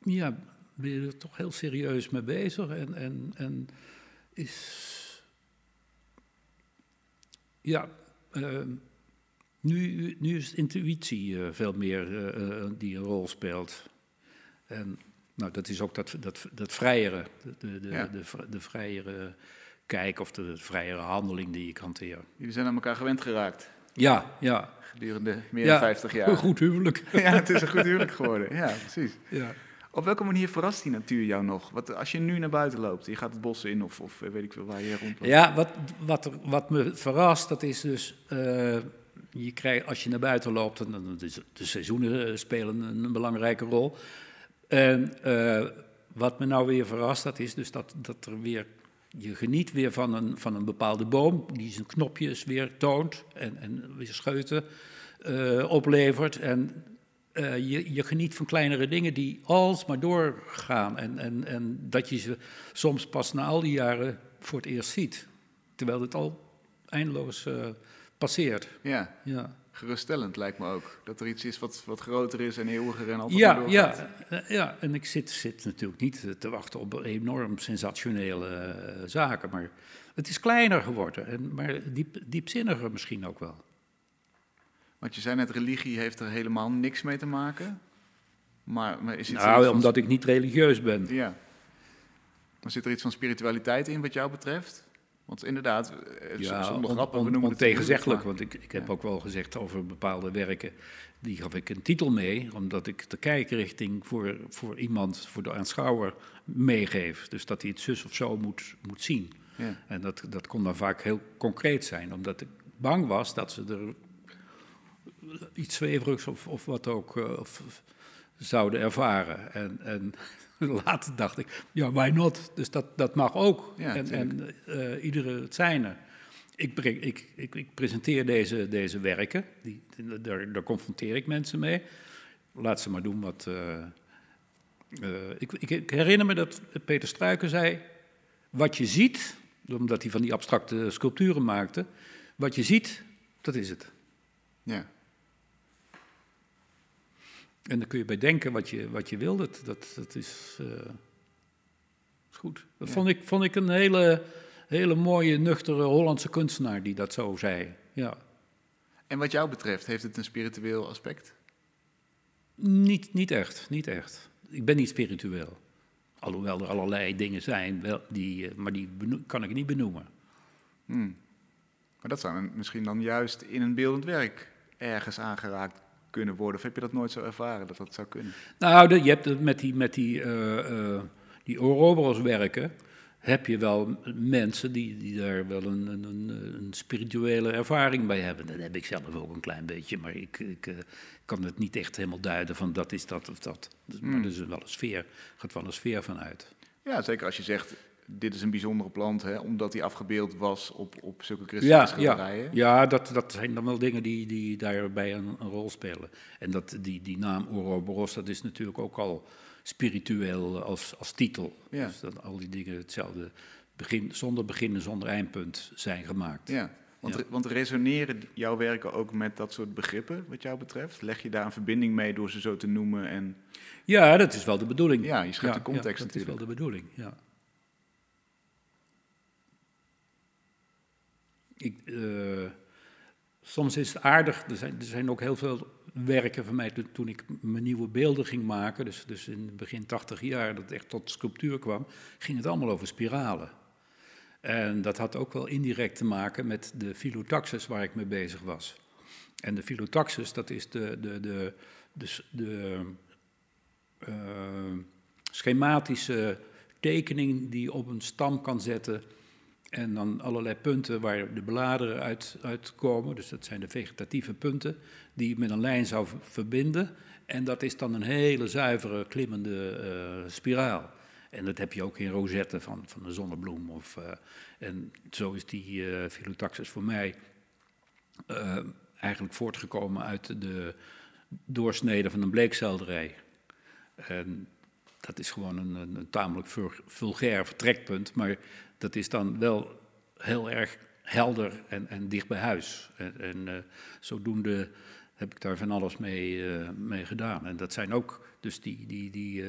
ja, ben je er toch heel serieus mee bezig. En, en, en is. Ja. eh, nu, nu is intuïtie eh, veel meer eh, die een rol speelt. En nou, dat is ook dat, dat, dat vrijere, de, de, Ja. de, de, de vrijere kijk of de vrijere handeling die ik hanteer. Jullie zijn aan elkaar gewend geraakt Ja, ja. gedurende meer ja, dan 50 jaar. Een *laughs* goed huwelijk. *laughs* Ja, het is een goed huwelijk geworden. Ja, precies. Ja. Op welke manier verrast die natuur jou nog? Wat, als je nu naar buiten loopt, je gaat het bos in of, of weet ik veel waar je rondloopt. Ja, wat, wat, er, wat me verrast, dat is dus. eh, je krijgt, als je naar buiten loopt, dan, is de seizoenen eh, spelen een, een belangrijke rol. En eh, wat me nou weer verrast, dat is dus dat, dat er weer. Je geniet weer van een, van een bepaalde boom die zijn knopjes weer toont en, en weer scheuten eh, oplevert. En eh, je, je geniet van kleinere dingen die alsmaar doorgaan. En, en, en dat je ze soms pas na al die jaren voor het eerst ziet. Terwijl het al eindeloos passeert. Ja, Ja, geruststellend lijkt me ook. Dat er iets is wat, wat groter is en eeuwiger en altijd ja, doorgaat. ja, ja, en ik zit, zit natuurlijk niet te wachten op enorm sensationele eh, zaken. Maar het is kleiner geworden, en, maar diep, diepzinniger misschien ook wel. Want je zei net, religie heeft er helemaal niks mee te maken. Maar, maar is het Nou, omdat ik niet religieus ben. Ja. Maar zit er iets van spiritualiteit in wat jou betreft? Want inderdaad, Ja, zonder on- grappen, we noemen het Want ik, ik heb Ja. ook wel gezegd over bepaalde werken. Die gaf ik een titel mee, omdat ik de kijkrichting voor, voor iemand, voor de aanschouwer, meegeef. Dus dat hij het zus of zo moet, moet zien. Ja. En dat, dat kon dan vaak heel concreet zijn, omdat ik bang was dat ze er iets zweverigs of, of wat ook eh, of zouden ervaren. En, en *laughs* later dacht ik, ja, why not? Dus dat, dat mag ook. Ja, en en eh, iedere het zijne. Ik, ik, ik, ik presenteer deze, deze werken, die, daar, daar confronteer ik mensen mee. Laat ze maar doen wat. eh, eh, ik herinner me dat Peter Struiken zei: Wat je ziet, omdat hij van die abstracte sculpturen maakte, wat je ziet, dat is het. Ja. En dan kun je bij denken wat je, wat je wil. Dat, dat, dat is, eh, is goed. Dat Ja. vond, ik, vond ik een hele, hele mooie, nuchtere Hollandse kunstenaar die dat zo zei. Ja. En wat jou betreft, heeft het een spiritueel aspect? Niet, niet echt, niet echt. Ik ben niet spiritueel. Alhoewel er allerlei dingen zijn, wel, die, eh, maar die kan ik niet benoemen. Hmm. Maar dat zou misschien dan juist in een beeldend werk ergens aangeraakt kunnen worden. Of heb je dat nooit zo ervaren, dat dat zou kunnen? Nou, de- je hebt het met die, met die, eh die Ouroboros werken, heb je wel mensen die, die daar wel een, een, een, een spirituele ervaring bij hebben. Dat heb ik zelf ook een klein beetje, maar ik, ik eh, kan het niet echt helemaal duiden van dat is dat of dat. Dus, Maar Hmm. er is wel een sfeer, gaat wel een sfeer van uit. Ja, zeker als je zegt, dit is een bijzondere plant, hè, omdat die afgebeeld was op, op zulke christelijke Ja, schilderijen. ja, ja dat, dat zijn dan wel dingen die, die daarbij een, een rol spelen. En dat, die, die naam Ouroboros, dat is natuurlijk ook al spiritueel als, als titel. Ja. Dus dat al die dingen hetzelfde, begin, zonder begin en zonder eindpunt zijn gemaakt. Ja, want, Ja. want resoneren jouw werken ook met dat soort begrippen, wat jou betreft? Leg je daar een verbinding mee door ze zo te noemen? En Ja, dat is wel de bedoeling. ja, je schept de context ja, dat is wel de bedoeling, ja. Ik, eh, soms is het aardig, er zijn, er zijn ook heel veel werken van mij toen, ik mijn nieuwe beelden ging maken, dus, dus in het begin 80 jaar, dat het echt tot sculptuur kwam, ging het allemaal over spiralen. En dat had ook wel indirect te maken met de filotaxis waar ik mee bezig was. En de filotaxis, dat is de, de, de, de, de eh, schematische tekening die op een stam kan zetten. En dan allerlei punten waar de bladeren uit, uitkomen. Dus dat zijn de vegetatieve punten die je met een lijn zou verbinden. En dat is dan een hele zuivere, klimmende uh, spiraal. En dat heb je ook in rozetten van, van de zonnebloem. Of, uh, en zo is die uh, Philutaxis voor mij eigenlijk voortgekomen uit de doorsnede van een bleekselderij. En dat is gewoon een, een, een tamelijk vulgair vertrekpunt, maar dat is dan wel heel erg helder en, en dicht bij huis. En, en uh, zodoende heb ik daar van alles mee, uh, mee gedaan. En dat zijn ook dus die, die, die uh,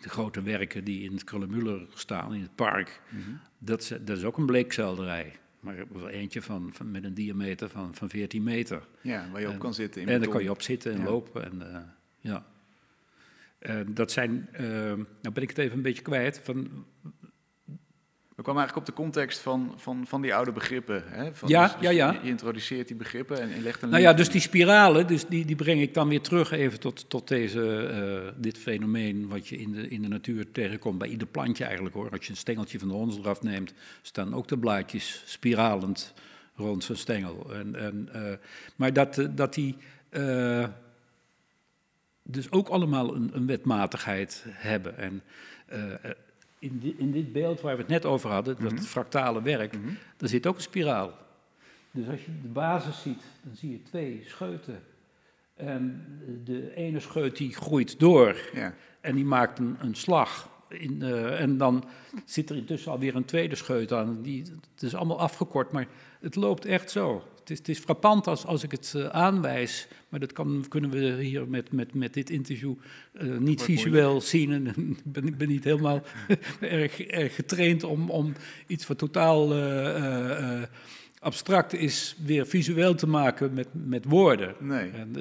de grote werken die in het Krullenmuller staan, in het park. Mm -hmm. dat, is, dat is ook een bleekselderij. Maar eentje van, van, met een diameter van, van 14 meter. Ja, waar je en, op kan zitten. In en daar kan je op zitten en ja. lopen. En, ja. dat zijn, nou ben ik het even een beetje kwijt, van we kwamen eigenlijk op de context van, van, van die oude begrippen. Hè? Van, ja, dus, dus ja, ja. Je introduceert die begrippen en legt een. Nou ja, dus die spiralen, dus die, die breng ik dan weer terug even tot, tot deze, uh, dit fenomeen wat je in de, in de natuur tegenkomt. Bij ieder plantje eigenlijk hoor. Als je een stengeltje van de hondsdraf neemt, staan ook de blaadjes spiralend rond zijn stengel. En, en, uh, maar dat, dat die. Uh, dus ook allemaal een, een wetmatigheid hebben. En in, di, in, dit beeld waar we het net over hadden, dat mm -hmm. fractale werk, mm -hmm. daar zit ook een spiraal. Dus als je de basis ziet, dan zie je twee scheuten. En de ene scheut die groeit door ja. en die maakt een, een slag. In, uh, en dan zit er intussen alweer een tweede scheut aan. Die, het is allemaal afgekort, maar het loopt echt zo. Het is, het is frappant als, als ik het uh, aanwijs, maar dat kan, kunnen we hier met, met, met dit interview uh, niet visueel zien. En *laughs* ik ben, ben niet helemaal *laughs* erg, erg getraind om, om iets wat totaal uh, abstract is weer visueel te maken met, met woorden. Nee, en,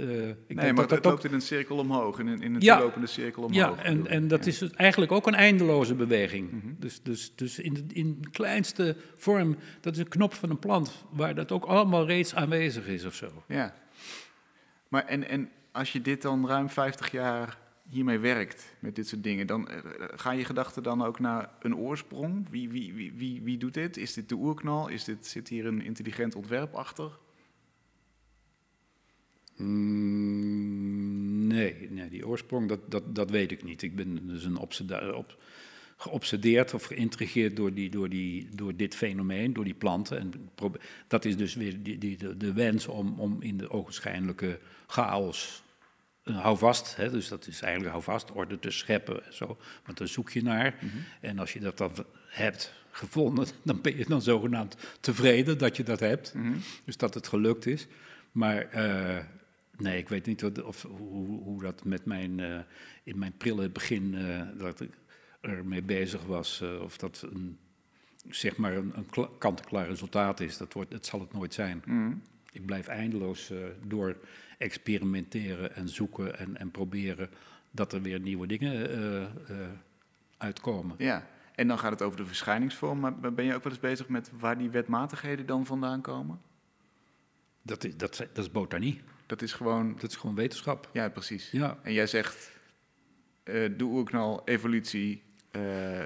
ik nee maar het loopt in een cirkel omhoog, in een, in een ja, lopende cirkel omhoog. Ja, en, en dat ja. is eigenlijk ook een eindeloze beweging. Mm -hmm. Dus, dus, dus in de, in de kleinste vorm, dat is een knop van een plant, waar dat ook allemaal reeds aanwezig is of zo. Ja, maar en, en als je dit dan ruim 50 jaar hiermee werkt, met dit soort dingen, dan uh, gaan je gedachten dan ook naar een oorsprong? Wie, wie, wie, wie, wie doet dit? Is dit de oerknal? Is dit, zit hier een intelligent ontwerp achter? Mm, nee, nee, die oorsprong, dat, dat, dat weet ik niet. Ik ben dus een op, geobsedeerd of geïntrigeerd door, die, door, die, door dit fenomeen, door die planten. En dat is dus weer die, die, de, de wens om, om in de ogenschijnlijke chaos hou vast, hè, dus dat is eigenlijk hou vast, orde te scheppen en zo, want daar zoek je naar. Mm -hmm. En als je dat dan hebt gevonden, *laughs* dan ben je dan zogenaamd tevreden dat je dat hebt, mm -hmm. dus dat het gelukt is. Maar uh, nee, ik weet niet wat, of, hoe, hoe, dat met mijn, uh, in mijn prille begin, uh, dat ik ermee bezig was, of dat een, zeg maar een, een kant-en-klaar resultaat is, dat, wordt, dat zal het nooit zijn. Mm -hmm. Ik blijf eindeloos door experimenteren en zoeken en, en proberen dat er weer nieuwe dingen uh, uh, uitkomen. Ja, en dan gaat het over de verschijningsvorm, maar ben je ook wel eens bezig met waar die wetmatigheden dan vandaan komen? Dat is, dat, dat is botanie. Dat is gewoon... Dat is gewoon wetenschap. Ja, precies. Ja. En jij zegt, de oerknal, evolutie,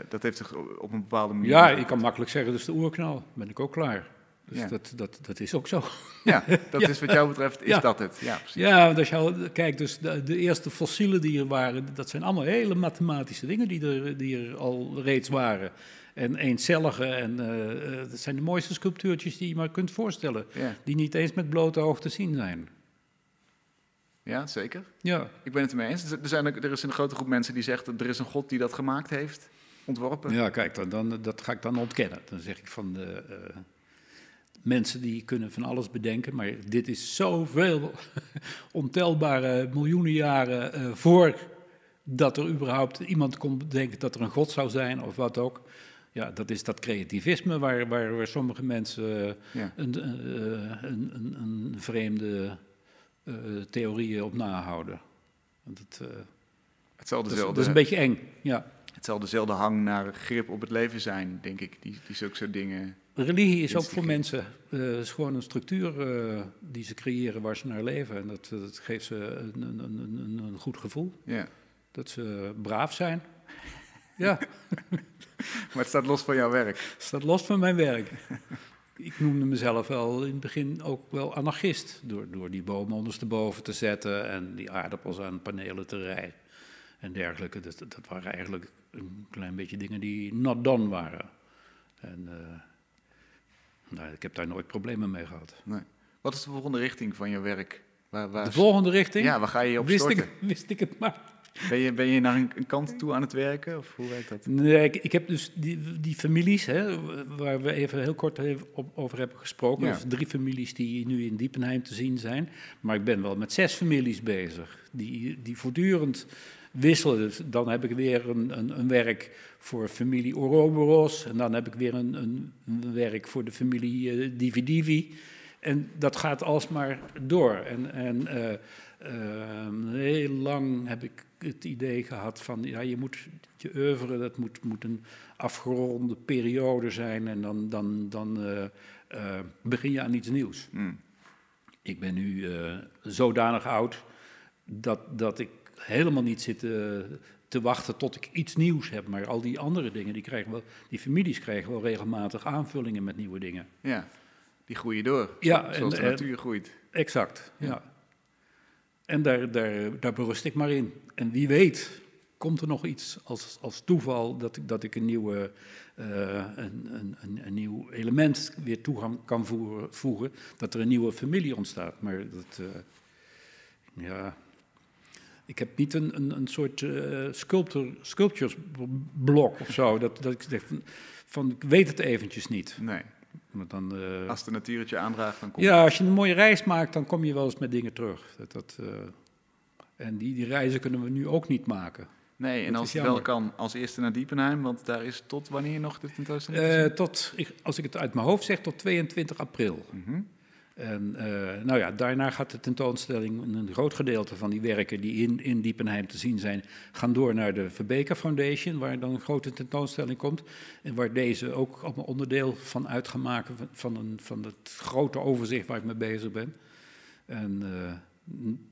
dat heeft zich op een bepaalde manier... Ja, ik kan makkelijk zeggen, dat is de oerknal. Ben ik ook klaar. Dus ja. dat, dat, dat is ook zo. Ja, *laughs* dat ja. is wat jou betreft, is ja. dat het. Ja, precies. Ja, want als je kijkt, dus de, de, eerste fossielen die er waren, dat zijn allemaal hele mathematische dingen die er, die er al reeds waren. En eencellige, en uh, dat zijn de mooiste sculptuurtjes die je maar kunt voorstellen. Die niet eens met blote oog te zien zijn. Ja, zeker. Ja. Ik ben het ermee eens. Er, zijn, er is een grote groep mensen die zegt, er is een god die dat gemaakt heeft, ontworpen. Ja, kijk, dan, dan, dat ga ik dan ontkennen. Dan zeg ik van... De, uh, mensen die kunnen van alles bedenken, maar dit is zoveel *laughs* ontelbare miljoenen jaren uh, voor dat er überhaupt iemand kon bedenken dat er een god zou zijn of wat ook. Ja, dat is dat creativisme waar, waar, waar sommige mensen uh, ja. een, een, een, een, vreemde theorieën op nahouden. Want het, Hetzelfde dat, is, dat is een beetje eng, ja. Het zal dezelfde hang naar grip op het leven zijn, denk ik, die, die zulke soort dingen religie is ook voor mensen uh, is gewoon een structuur uh, die ze creëren waar ze naar leven. En dat, dat geeft ze een, een, een, een goed gevoel. Ja. Dat ze braaf zijn. ja. *laughs* maar het staat los van jouw werk. Het staat los van mijn werk. Ik noemde mezelf wel in het begin ook wel anarchist. Door, door die bomen ondersteboven te zetten en die aardappels aan panelen te rijden en dergelijke. Dat, dat waren eigenlijk een klein beetje dingen die not done waren. En uh, nou, ik heb daar nooit problemen mee gehad. Nee. Wat is de volgende richting van je werk? Waar, waar de volgende richting? Ja, waar ga je op wist storten? Ik, *laughs* wist ik het maar. Ben je, ben je naar een, kant toe aan het werken? Of hoe werkt dat? Nee, ik, ik heb dus die, die families, hè, waar we even heel kort op, over hebben gesproken. Ja. Dus drie families die nu in Diepenheim te zien zijn. Maar ik ben wel met zes families bezig. Die, die voortdurend wisselen. Dus dan heb ik weer een, een, een werk voor familie Ouroboros. En dan heb ik weer een, een, een werk voor de familie uh, Divi Divi. En dat gaat alsmaar door. En, en uh, uh, heel lang heb ik het idee gehad van, ja, je moet je oeuvre, dat moet, moet een afgeronde periode zijn en dan, dan, dan begin je aan iets nieuws. Mm. Ik ben nu zodanig oud dat, dat ik helemaal niet zitten te wachten tot ik iets nieuws heb. Maar al die andere dingen, die, krijgen wel, die families krijgen wel regelmatig aanvullingen met nieuwe dingen. Ja, die groeien door. Ja, zoals de natuur groeit. Exact, ja. En daar, daar, daar berust ik maar in. En wie weet, komt er nog iets als, als toeval dat ik, dat ik een, nieuwe, uh, een, een, een, nieuw element weer toegang kan voeren, voegen, dat er een nieuwe familie ontstaat. Maar dat, uh, ja, ik heb niet een, een, een soort uh, sculptor, sculpturesblok of zo. Dat, dat ik zeg van, van, ik weet het eventjes niet. Nee. Maar dan, uh, als de natuur het je aandraagt, dan kom Ja, als je een mooie reis maakt, dan kom je wel eens met dingen terug. Dat, dat, uh, en die, die reizen kunnen we nu ook niet maken. Nee, en als het wel kan, als eerste naar Diepenheim, want daar is tot wanneer nog de tentoonstelling? tot, ik, als ik het uit mijn hoofd zeg, tot 22 april. Mm -hmm. En uh, nou ja, daarna gaat de tentoonstelling, een groot gedeelte van die werken die in, in Diepenheim te zien zijn, gaan door naar de Verbeka Foundation, waar dan een grote tentoonstelling komt. En waar deze ook allemaal onderdeel van uitgemaakt van, een, van het grote overzicht waar ik mee bezig ben. En uh,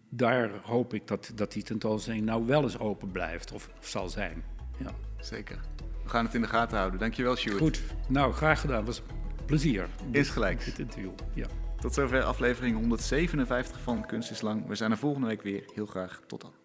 daar hoop ik dat, dat die tentoonstelling nou wel eens open blijft, of, of zal zijn. Ja. Zeker. We gaan het in de gaten houden. Dankjewel, Sjoerd. Goed. Nou, graag gedaan. Was plezier. Is gelijk. Dit interview, ja. Tot zover aflevering 157 van Kunst is Lang. We zijn er volgende week weer. Heel graag. Tot dan.